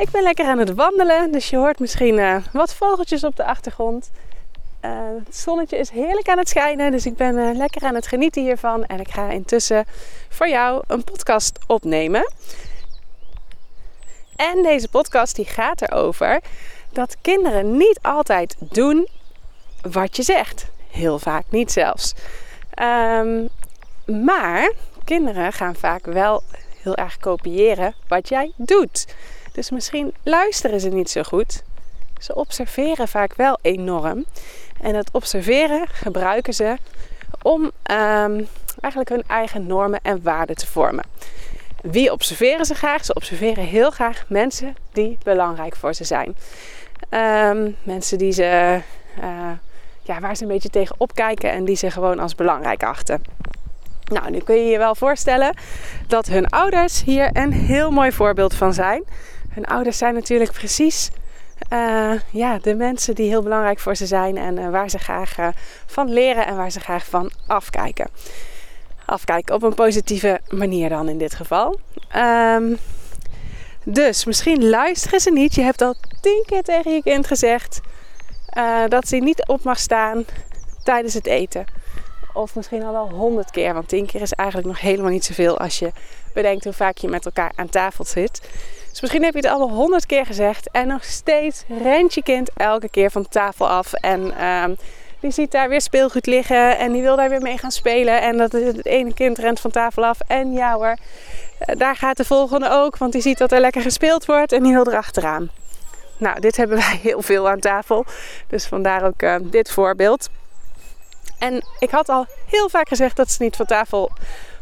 Ik ben lekker aan het wandelen, dus je hoort misschien uh, wat vogeltjes op de achtergrond. Uh, het zonnetje is heerlijk aan het schijnen, dus ik ben uh, lekker aan het genieten hiervan. En ik ga intussen voor jou een podcast opnemen. En deze podcast die gaat erover dat kinderen niet altijd doen wat je zegt. Heel vaak niet zelfs. Um, maar kinderen gaan vaak wel heel erg kopiëren wat jij doet. Dus misschien luisteren ze niet zo goed. Ze observeren vaak wel enorm. En dat observeren gebruiken ze om um, eigenlijk hun eigen normen en waarden te vormen. Wie observeren ze graag? Ze observeren heel graag mensen die belangrijk voor ze zijn. Um, mensen die ze, uh, ja, waar ze een beetje tegen opkijken en die ze gewoon als belangrijk achten. Nou, nu kun je je wel voorstellen dat hun ouders hier een heel mooi voorbeeld van zijn. Hun ouders zijn natuurlijk precies uh, ja, de mensen die heel belangrijk voor ze zijn en uh, waar ze graag uh, van leren en waar ze graag van afkijken. Afkijken op een positieve manier dan in dit geval. Um, dus misschien luisteren ze niet. Je hebt al tien keer tegen je kind gezegd dat ze niet op mag staan tijdens het eten. Of misschien al wel honderd keer, want tien keer is eigenlijk nog helemaal niet zoveel als je bedenkt hoe vaak je met elkaar aan tafel zit. Dus misschien heb je het allemaal honderd keer gezegd en nog steeds rent je kind elke keer van tafel af. En um, die ziet daar weer speelgoed liggen en die wil daar weer mee gaan spelen. En dat het ene kind rent van tafel af en ja hoor, eh, daar gaat de volgende ook, want die ziet dat er lekker gespeeld wordt en die wil erachteraan. Nou, dit hebben wij heel veel aan tafel, dus vandaar ook uh, dit voorbeeld. En ik had al heel vaak gezegd dat ze niet van tafel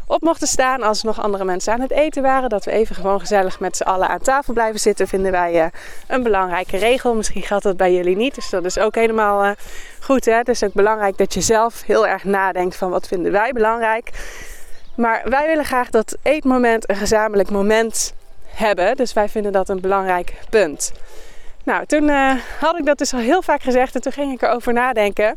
op mochten staan als er nog andere mensen aan het eten waren. Dat we even gewoon gezellig met z'n allen aan tafel blijven zitten, vinden wij uh, een belangrijke regel. Misschien geldt dat bij jullie niet, dus dat is ook helemaal uh, goed. Hè? Het is ook belangrijk dat je zelf heel erg nadenkt van wat vinden wij belangrijk. Maar wij willen graag dat eetmoment een gezamenlijk moment hebben. Dus wij vinden dat een belangrijk punt. Nou, toen uh, had ik dat dus al heel vaak gezegd en toen ging ik erover nadenken.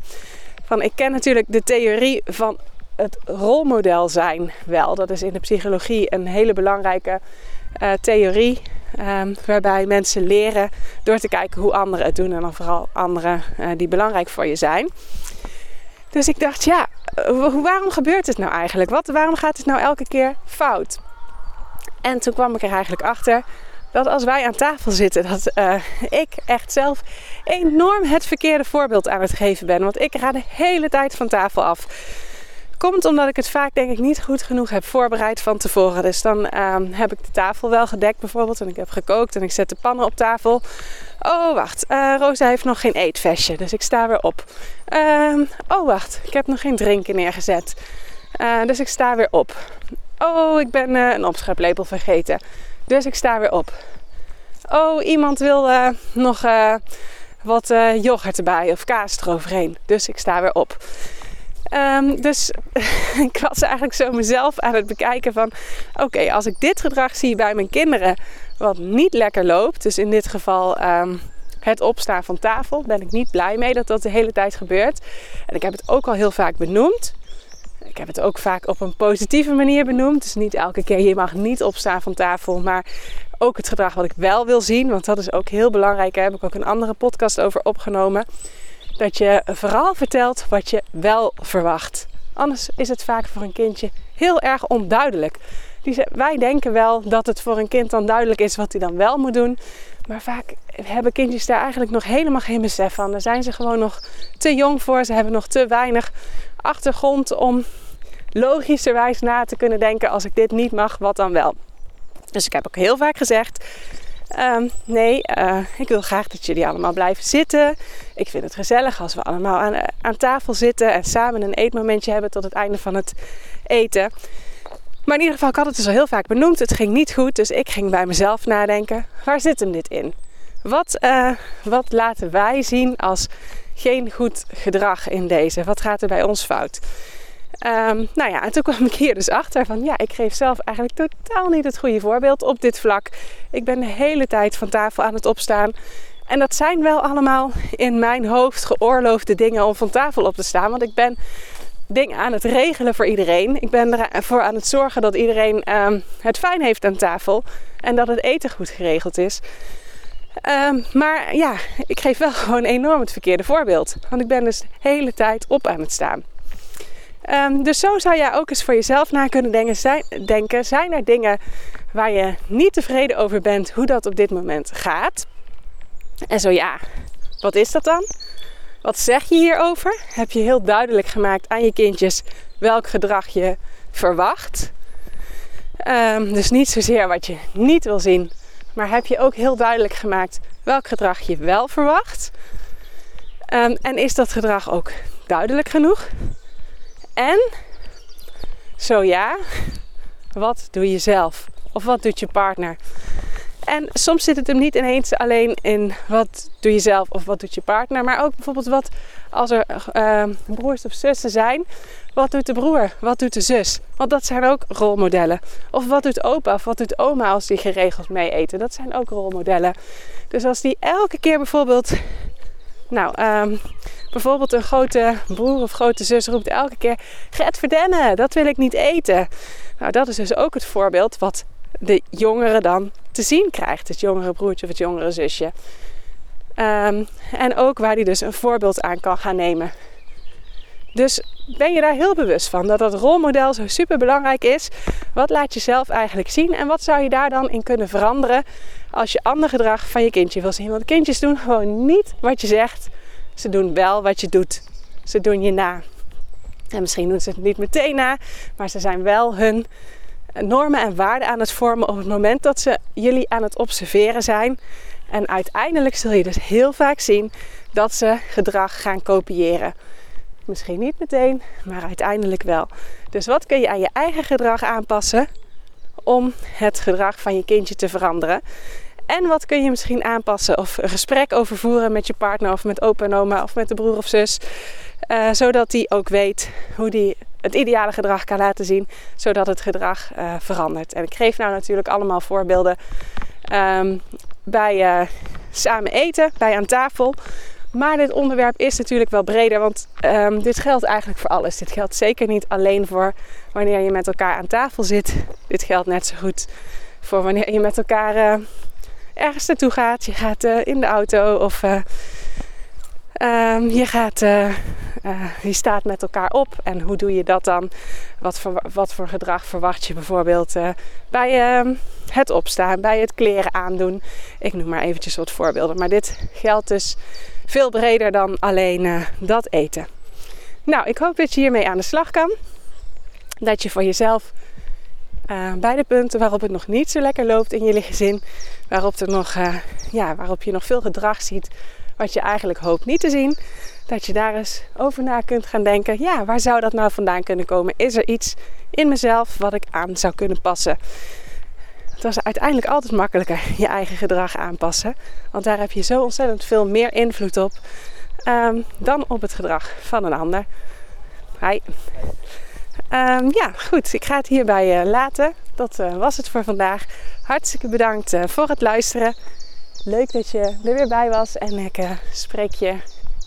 Van, ik ken natuurlijk de theorie van het rolmodel zijn wel. Dat is in de psychologie een hele belangrijke uh, theorie. Um, waarbij mensen leren door te kijken hoe anderen het doen. En dan vooral anderen uh, die belangrijk voor je zijn. Dus ik dacht, ja, waarom gebeurt het nou eigenlijk? Wat, waarom gaat het nou elke keer fout? En toen kwam ik er eigenlijk achter dat als wij aan tafel zitten, dat ik echt zelf enorm het verkeerde voorbeeld aan het geven ben. Want ik ga de hele tijd van tafel af. Komt omdat ik het vaak denk ik niet goed genoeg heb voorbereid van tevoren. Dus dan uh, heb ik de tafel wel gedekt bijvoorbeeld en ik heb gekookt en ik zet de pannen op tafel. Oh wacht, uh, Rosa heeft nog geen eetvestje, dus ik sta weer op. Uh, oh wacht, ik heb nog geen drinken neergezet, uh, dus ik sta weer op. Oh, ik ben een opscheplepel vergeten, dus ik sta weer op. Oh, iemand wil nog wat yoghurt erbij of kaas eroverheen, dus ik sta weer op. Um, dus ik was eigenlijk zo mezelf aan het bekijken van... Oké, als ik dit gedrag zie bij mijn kinderen wat niet lekker loopt... dus in dit geval um, het opstaan van tafel... ben ik niet blij mee dat dat de hele tijd gebeurt. En ik heb het ook al heel vaak benoemd. Ik heb het ook vaak op een positieve manier benoemd. Dus niet elke keer, je mag niet opstaan van tafel. Maar ook het gedrag wat ik wel wil zien. Want dat is ook heel belangrijk. Daar heb ik ook een andere podcast over opgenomen dat je vooral vertelt wat je wel verwacht. Anders is het vaak voor een kindje heel erg onduidelijk. wij denken wel dat het voor een kind dan duidelijk is wat hij dan wel moet doen. Maar vaak hebben kindjes daar eigenlijk nog helemaal geen besef van. Daar zijn ze gewoon nog te jong voor. Ze hebben nog te weinig achtergrond om logischerwijs na te kunnen denken: als ik dit niet mag, wat dan wel? Dus ik heb ook heel vaak gezegd: Um, nee, uh, ik wil graag dat jullie allemaal blijven zitten. Ik vind het gezellig als we allemaal aan, aan, tafel zitten en samen een eetmomentje hebben tot het einde van het eten. Maar in ieder geval, ik had het dus al heel vaak benoemd. Het ging niet goed, dus ik ging bij mezelf nadenken. Waar zit hem dit in? Wat, uh, wat laten wij zien als geen goed gedrag in deze? Wat gaat er bij ons fout? Um, nou ja, en toen kwam ik hier dus achter van ja, ik geef zelf eigenlijk totaal niet het goede voorbeeld op dit vlak. Ik ben de hele tijd van tafel aan het opstaan. En dat zijn wel allemaal in mijn hoofd geoorloofde dingen om van tafel op te staan. Want ik ben dingen aan het regelen voor iedereen. Ik ben ervoor aan het zorgen dat iedereen um, het fijn heeft aan tafel. En dat het eten goed geregeld is. Um, maar ja, ik geef wel gewoon enorm het verkeerde voorbeeld. Want ik ben dus de hele tijd op aan het staan. Um, dus zo zou jij ook eens voor jezelf na kunnen denken zijn, denken. Zijn er dingen waar je niet tevreden over bent hoe dat op dit moment gaat? En zo ja, wat is dat dan? Wat zeg je hierover? Heb je heel duidelijk gemaakt aan je kindjes welk gedrag je verwacht? Um, dus niet zozeer wat je niet wil zien, maar heb je ook heel duidelijk gemaakt welk gedrag je wel verwacht? Um, en is dat gedrag ook duidelijk genoeg? En zo ja, wat doe je zelf? Of wat doet je partner? En soms zit het hem niet ineens alleen in wat doe je zelf of wat doet je partner. Maar ook bijvoorbeeld wat als er uh, broers of zussen zijn. Wat doet de broer? Wat doet de zus? Want dat zijn ook rolmodellen. Of wat doet opa of wat doet oma als die geregeld mee eten? Dat zijn ook rolmodellen. Dus als die elke keer bijvoorbeeld... Nou, um, bijvoorbeeld een grote broer of grote zus roept elke keer... Gert verdennen, dat wil ik niet eten. Nou, dat is dus ook het voorbeeld wat de jongere dan te zien krijgt. Het jongere broertje of het jongere zusje. Um, en ook waar hij dus een voorbeeld aan kan gaan nemen. Dus ben je daar heel bewust van dat dat rolmodel zo super belangrijk is? Wat laat je zelf eigenlijk zien en wat zou je daar dan in kunnen veranderen als je ander gedrag van je kindje wil zien? Want kindjes doen gewoon niet wat je zegt, ze doen wel wat je doet. Ze doen je na. En misschien doen ze het niet meteen na, maar ze zijn wel hun normen en waarden aan het vormen op het moment dat ze jullie aan het observeren zijn. En uiteindelijk zul je dus heel vaak zien dat ze gedrag gaan kopiëren. Misschien niet meteen, maar uiteindelijk wel. Dus wat kun je aan je eigen gedrag aanpassen om het gedrag van je kindje te veranderen? En wat kun je misschien aanpassen of een gesprek over voeren met je partner of met opa en oma of met de broer of zus. Uh, zodat die ook weet hoe die het ideale gedrag kan laten zien, zodat het gedrag uh, verandert. En ik geef nou natuurlijk allemaal voorbeelden um, bij uh, samen eten, bij aan tafel. Maar dit onderwerp is natuurlijk wel breder, want um, dit geldt eigenlijk voor alles. Dit geldt zeker niet alleen voor wanneer je met elkaar aan tafel zit. Dit geldt net zo goed voor wanneer je met elkaar ergens naartoe gaat. Je gaat in de auto of Um, je, gaat, uh, je staat met elkaar op en hoe doe je dat dan? Wat voor, wat voor gedrag verwacht je bijvoorbeeld bij uh, het opstaan, bij het kleren aandoen? Ik noem maar eventjes wat voorbeelden. Maar dit geldt dus veel breder dan alleen dat eten. Nou, ik hoop dat je hiermee aan de slag kan. Dat je voor jezelf bij de punten waarop het nog niet zo lekker loopt in je gezin, waarop, nog, ja, waarop je nog veel gedrag ziet wat je eigenlijk hoopt niet te zien, dat je daar eens over na kunt gaan denken. Ja, waar zou dat nou vandaan kunnen komen? Is er iets in mezelf wat ik aan zou kunnen passen? Het was uiteindelijk altijd makkelijker je eigen gedrag aanpassen. Want daar heb je zo ontzettend veel meer invloed op um, dan op het gedrag van een ander. Hi. Um, ja, goed. Ik ga het hierbij uh, laten. Dat uh, was het voor vandaag. Hartstikke bedankt uh, voor het luisteren. Leuk dat je er weer bij was en ik spreek je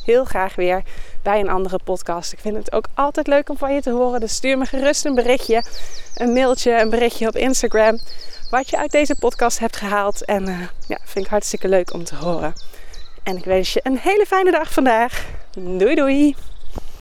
heel graag weer bij een andere podcast. Ik vind het ook altijd leuk om van je te horen. Dus stuur me gerust een berichtje, een mailtje, een berichtje op Instagram. Wat je uit deze podcast hebt gehaald. En ja, vind ik hartstikke leuk om te horen. En ik wens je een hele fijne dag vandaag. Doei doei!